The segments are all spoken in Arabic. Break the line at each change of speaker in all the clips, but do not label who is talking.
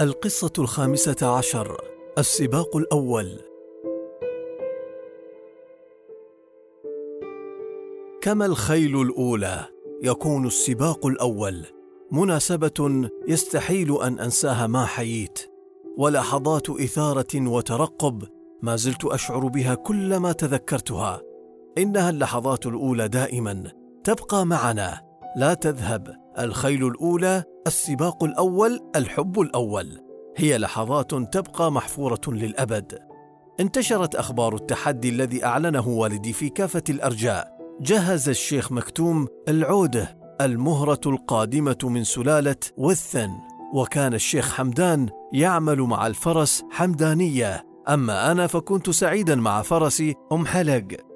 القصة الخامسة عشر السباق الأول. كما الخيل الأولى يكون السباق الأول. مناسبة يستحيل أن أنساها ما حييت. ولحظات إثارة وترقب ما زلت أشعر بها كلما تذكرتها. إنها اللحظات الأولى دائما. تبقى معنا. لا تذهب. الخيل الأولى السباق الأول الحب الأول. هي لحظات تبقى محفورة للأبد. انتشرت أخبار التحدي الذي أعلنه والدي في كافة الأرجاء. جهز الشيخ مكتوم العودة المهرة القادمة من سلالة وثن. وكان الشيخ حمدان يعمل مع الفرس حمدانية. أما أنا فكنت سعيدا مع فرسي أم حلق.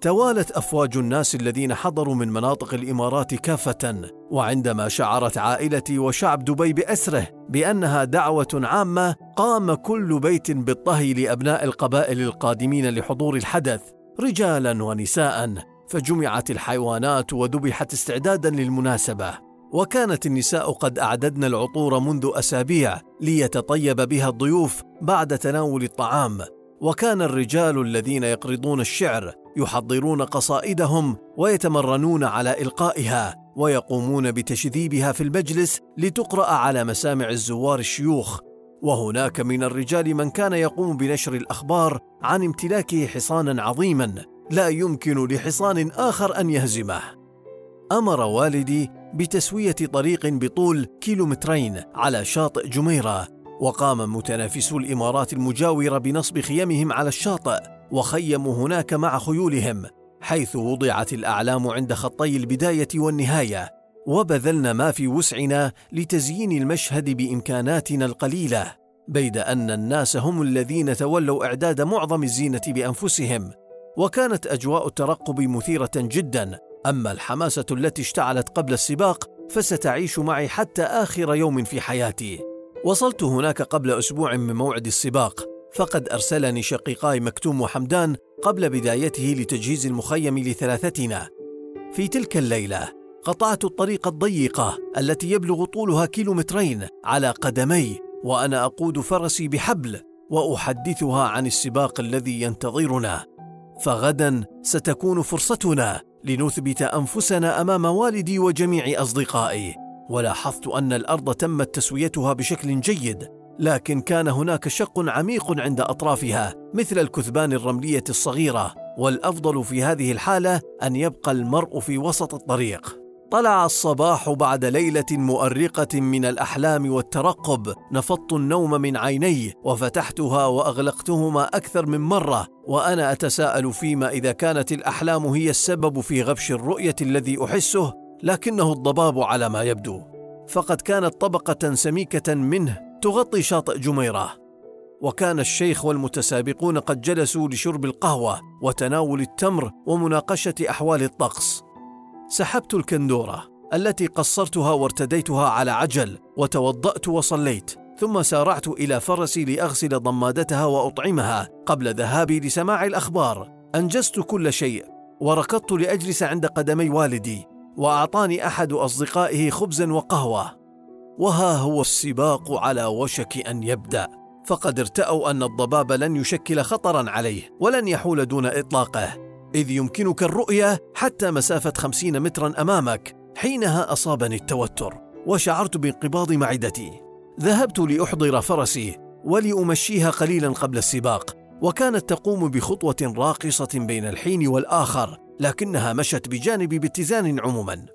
توالت أفواج الناس الذين حضروا من مناطق الإمارات كافة وعندما شعرت عائلتي وشعب دبي بأسره بأنها دعوة عامة قام كل بيت بالطهي لأبناء القبائل القادمين لحضور الحدث رجالا ونساء فجمعت الحيوانات وذبحت استعدادا للمناسبة. وكانت النساء قد أعددن العطور منذ أسابيع ليتطيب بها الضيوف بعد تناول الطعام. وكان الرجال الذين يقرضون الشعر يحضرون قصائدهم ويتمرنون على إلقائها ويقومون بتشذيبها في المجلس لتقرأ على مسامع الزوار الشيوخ. وهناك من الرجال من كان يقوم بنشر الأخبار عن امتلاكه حصانا عظيما لا يمكن لحصان آخر أن يهزمه. أمر والدي بتسوية طريق بطول كيلومترين على شاطئ جميرة وقام متنافسو الإمارات المجاورة بنصب خيمهم على الشاطئ. وخيموا هناك مع خيولهم حيث وضعت الأعلام عند خطي البداية والنهاية وبذلنا ما في وسعنا لتزيين المشهد بإمكاناتنا القليلة بيد أن الناس هم الذين تولوا إعداد معظم الزينة بأنفسهم وكانت أجواء الترقب مثيرة جدا أما الحماسة التي اشتعلت قبل السباق فستعيش معي حتى آخر يوم في حياتي. وصلت هناك قبل أسبوع من موعد السباق فقد أرسلني شقيقاي مكتوم وحمدان قبل بدايته لتجهيز المخيم لثلاثتنا. في تلك الليلة قطعت الطريق الضيقة التي يبلغ طولها كيلومترين على قدمي وأنا أقود فرسي بحبل وأحدثها عن السباق الذي ينتظرنا. فغدا ستكون فرصتنا لنثبت أنفسنا أمام والدي وجميع أصدقائي. ولاحظت أن الأرض تمت تسويتها بشكل جيد. لكن كان هناك شق عميق عند أطرافها مثل الكثبان الرملية الصغيرة والأفضل في هذه الحالة أن يبقى المرء في وسط الطريق. طلع الصباح بعد ليلة مؤرقة من الأحلام والترقب نفضت النوم من عيني وفتحتها وأغلقتهما أكثر من مرة وأنا أتساءل فيما إذا كانت الأحلام هي السبب في غبش الرؤية الذي أحسه لكنه الضباب على ما يبدو. فقد كانت طبقة سميكة منه تغطي شاطئ جميرة. وكان الشيخ والمتسابقون قد جلسوا لشرب القهوة وتناول التمر ومناقشة أحوال الطقس. سحبت الكندورة التي قصرتها وارتديتها على عجل وتوضأت وصليت ثم سارعت إلى فرسي لأغسل ضمادتها وأطعمها قبل ذهابي لسماع الأخبار. أنجزت كل شيء وركضت لأجلس عند قدمي والدي وأعطاني أحد أصدقائه خبزا وقهوة. وها هو السباق على وشك أن يبدأ. فقد ارتأوا أن الضباب لن يشكل خطرا عليه ولن يحول دون إطلاقه. إذ يمكنك الرؤية حتى مسافة خمسين مترا أمامك حينها أصابني التوتر وشعرت بانقباض معدتي. ذهبت لأحضر فرسي ولأمشيها قليلا قبل السباق. وكانت تقوم بخطوة راقصة بين الحين والآخر لكنها مشت بجانبي باتزان عموما.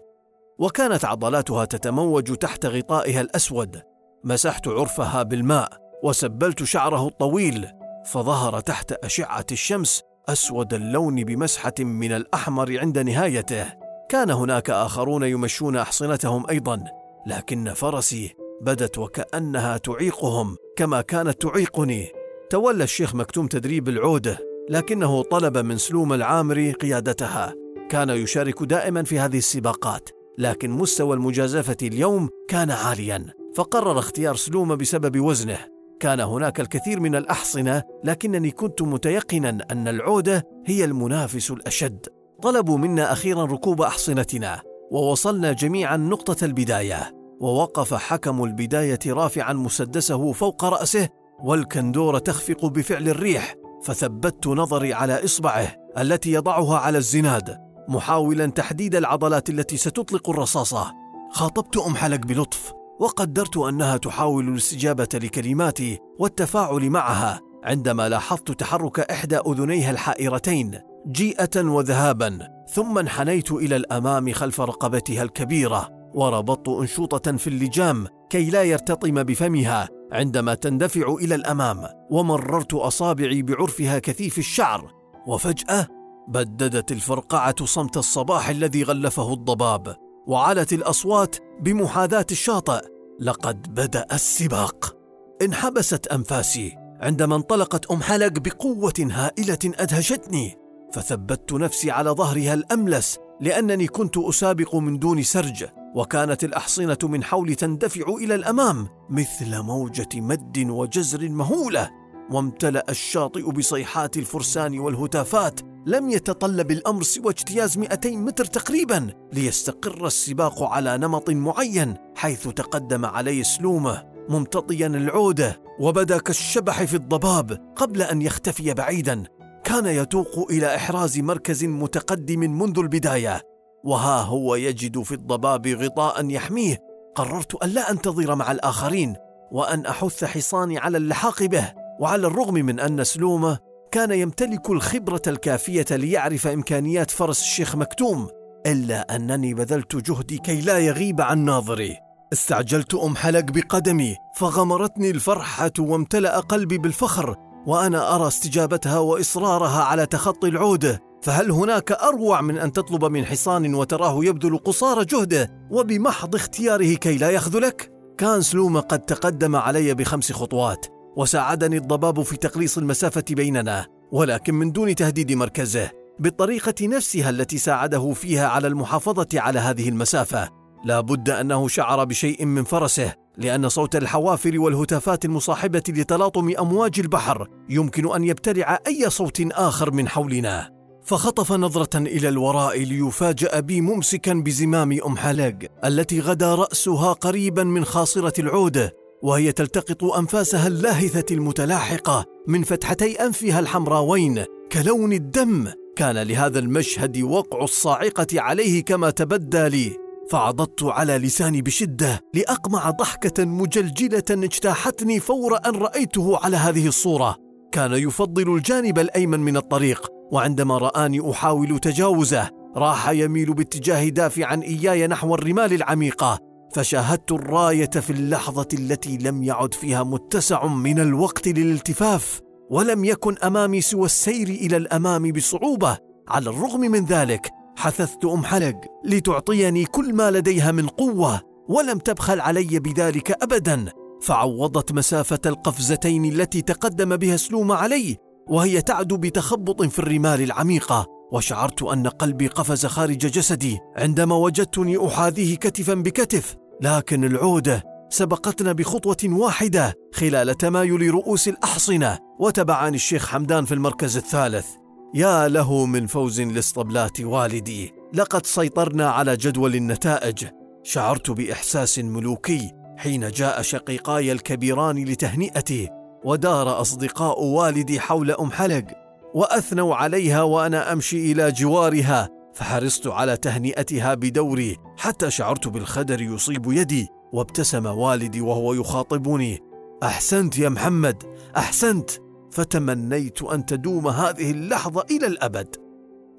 وكانت عضلاتها تتموج تحت غطائها الأسود. مسحت عرفها بالماء وسبلت شعره الطويل فظهر تحت أشعة الشمس أسود اللون بمسحة من الأحمر عند نهايته. كان هناك آخرون يمشون أحصنتهم أيضا لكن فرسي بدت وكأنها تعيقهم كما كانت تعيقني. تولى الشيخ مكتوم تدريب العوده لكنه طلب من سلوم العامري قيادتها. كان يشارك دائما في هذه السباقات. لكن مستوى المجازفة اليوم كان عاليا فقرر اختيار سلوم بسبب وزنه. كان هناك الكثير من الأحصنة لكنني كنت متيقنا أن العودة هي المنافس الأشد. طلبوا منا أخيرا ركوب أحصنتنا ووصلنا جميعا نقطة البداية. ووقف حكم البداية رافعا مسدسه فوق رأسه والكندورة تخفق بفعل الريح فثبت نظري على إصبعه التي يضعها على الزناد. محاولا تحديد العضلات التي ستطلق الرصاصة. خاطبت ام حلق بلطف وقدرت أنها تحاول الاستجابة لكلماتي والتفاعل معها عندما لاحظت تحرك إحدى أذنيها الحائرتين جيئة وذهابا ثم انحنيت إلى الأمام خلف رقبتها الكبيرة وربطت أنشوطة في اللجام كي لا يرتطم بفمها عندما تندفع إلى الأمام ومررت أصابعي بعرفها كثيف الشعر وفجأة بددت الفرقعة صمت الصباح الذي غلفه الضباب وعلت الأصوات بمحاذاة الشاطئ لقد بدأ السباق. انحبست أنفاسي عندما انطلقت أم حلق بقوة هائلة أدهشتني فثبت نفسي على ظهرها الأملس لأنني كنت أسابق من دون سرج وكانت الأحصنة من حولي تندفع إلى الأمام مثل موجة مد وجزر مهولة وامتلأ الشاطئ بصيحات الفرسان والهتافات لم يتطلب الأمر سوى اجتياز 200 متر تقريبا ليستقر السباق على نمط معين حيث تقدم علي سلومه ممتطيا العودة وبدا كالشبح في الضباب قبل أن يختفي بعيدا. كان يتوق إلى إحراز مركز متقدم منذ البداية. وها هو يجد في الضباب غطاء يحميه. قررت ان لا أنتظر مع الآخرين وأن أحث حصاني على اللحاق به. وعلى الرغم من أن سلومه كان يمتلك الخبرة الكافية ليعرف إمكانيات فرس الشيخ مكتوم إلا أنني بذلت جهدي كي لا يغيب عن ناظري. استعجلت أم حلق بقدمي فغمرتني الفرحة وامتلأ قلبي بالفخر وأنا أرى استجابتها وإصرارها على تخطي العوده فهل هناك أروع من أن تطلب من حصان وتراه يبذل قصارى جهده وبمحض اختياره كي لا يخذلك؟ كان سلومه قد تقدم علي بخمس خطوات. وساعدني الضباب في تقليص المسافة بيننا ولكن من دون تهديد مركزه بالطريقة نفسها التي ساعده فيها على المحافظة على هذه المسافة. لا بد أنه شعر بشيء من فرسه لأن صوت الحوافر والهتافات المصاحبة لتلاطم أمواج البحر يمكن أن يبتلع أي صوت آخر من حولنا. فخطف نظرة إلى الوراء ليفاجأ بي ممسكا بزمام أم حلاق التي غدا رأسها قريبا من خاصرة العوده وهي تلتقط أنفاسها اللاهثة المتلاحقة من فتحتي أنفها الحمراوين كلون الدم. كان لهذا المشهد وقع الصاعقة عليه كما تبدى لي. فعضضت على لساني بشدة لأقمع ضحكة مجلجلة اجتاحتني فور أن رأيته على هذه الصورة. كان يفضل الجانب الأيمن من الطريق وعندما رآني أحاول تجاوزه راح يميل باتجاه دافعا إياي نحو الرمال العميقة. فشاهدت الراية في اللحظة التي لم يعد فيها متسع من الوقت للالتفاف ولم يكن أمامي سوى السير إلى الأمام بصعوبة. على الرغم من ذلك حثثت ام حلق لتعطيني كل ما لديها من قوة ولم تبخل علي بذلك ابدا. فعوضت مسافة القفزتين التي تقدم بها سلوم علي وهي تعدو بتخبط في الرمال العميقة. وشعرت أن قلبي قفز خارج جسدي عندما وجدتني أحاذيه كتفا بكتف. لكن العودة سبقتنا بخطوة واحدة خلال تمايل رؤوس الأحصنة وتبعني الشيخ حمدان في المركز الثالث. يا له من فوز لاسطبلات والدي. لقد سيطرنا على جدول النتائج. شعرت بإحساس ملوكي حين جاء شقيقاي الكبيران لتهنئتي ودار أصدقاء والدي حول ام حلق وأثنوا عليها وأنا أمشي إلى جوارها فحرصت على تهنئتها بدوري حتى شعرت بالخدر يصيب يدي وابتسم والدي وهو يخاطبني. أحسنت يا محمد أحسنت. فتمنيت أن تدوم هذه اللحظة إلى الأبد.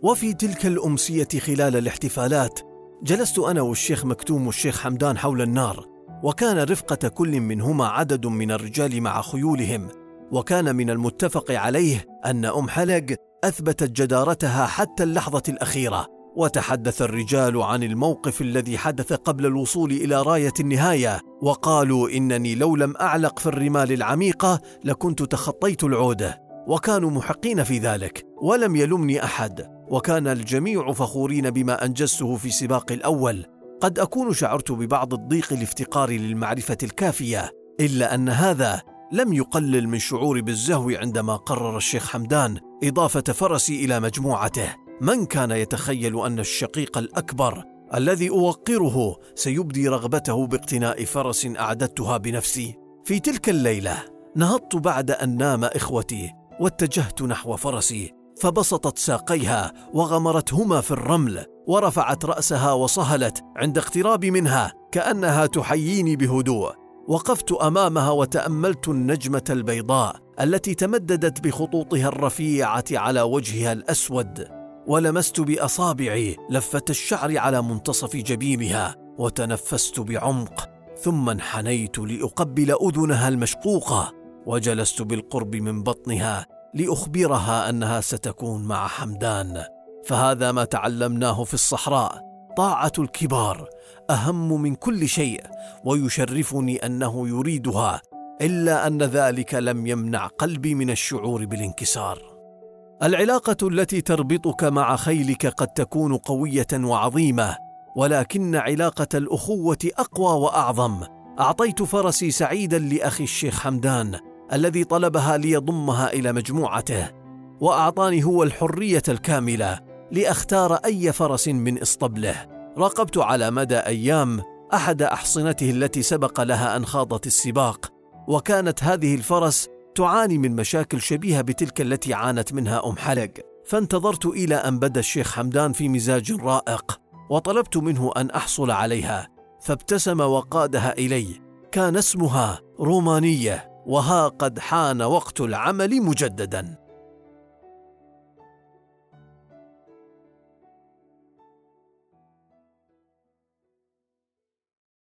وفي تلك الأمسية خلال الاحتفالات جلست أنا والشيخ مكتوم والشيخ حمدان حول النار وكان رفقة كل منهما عدد من الرجال مع خيولهم وكان من المتفق عليه أن أم حلق أثبتت جدارتها حتى اللحظة الأخيرة. وتحدث الرجال عن الموقف الذي حدث قبل الوصول إلى راية النهاية. وقالوا إنني لو لم أعلق في الرمال العميقة لكنت تخطيت العوده وكانوا محقين في ذلك ولم يلمني أحد. وكان الجميع فخورين بما أنجزته في سباق الأول. قد أكون شعرت ببعض الضيق الافتقار للمعرفة الكافية. إلا أن هذا لم يقلل من شعوري بالزهو عندما قرر الشيخ حمدان إضافة فرسي إلى مجموعته. من كان يتخيل أن الشقيق الأكبر الذي أوقره سيبدي رغبته باقتناء فرس أعددتها بنفسي؟ في تلك الليلة نهضت بعد أن نام إخوتي واتجهت نحو فرسي فبسطت ساقيها وغمرتهما في الرمل ورفعت رأسها وصهلت عند اقترابي منها كأنها تحييني بهدوء. وقفت أمامها وتأملت النجمة البيضاء التي تمددت بخطوطها الرفيعة على وجهها الأسود ولمست بأصابعي لفة الشعر على منتصف جبينها وتنفست بعمق ثم انحنيت لأقبل أذنها المشقوقة وجلست بالقرب من بطنها لأخبرها أنها ستكون مع حمدان فهذا ما تعلمناه في الصحراء. طاعة الكبار أهم من كل شيء ويشرفني أنه يريدها إلا أن ذلك لم يمنع قلبي من الشعور بالانكسار. العلاقة التي تربطك مع خيلك قد تكون قوية وعظيمة ولكن علاقة الأخوة أقوى وأعظم. أعطيت فرسي سعيدا لأخي الشيخ حمدان الذي طلبها ليضمها إلى مجموعته وأعطاني هو الحرية الكاملة. لأختار أي فرس من اسطبله راقبت على مدى أيام أحد أحصنته التي سبق لها أن خاضت السباق وكانت هذه الفرس تعاني من مشاكل شبيهة بتلك التي عانت منها أم حلق. فانتظرت إلى أن بدأ الشيخ حمدان في مزاج رائق وطلبت منه أن أحصل عليها. فابتسم وقادها إلي. كان اسمها رومانية وها قد حان وقت العمل مجددا.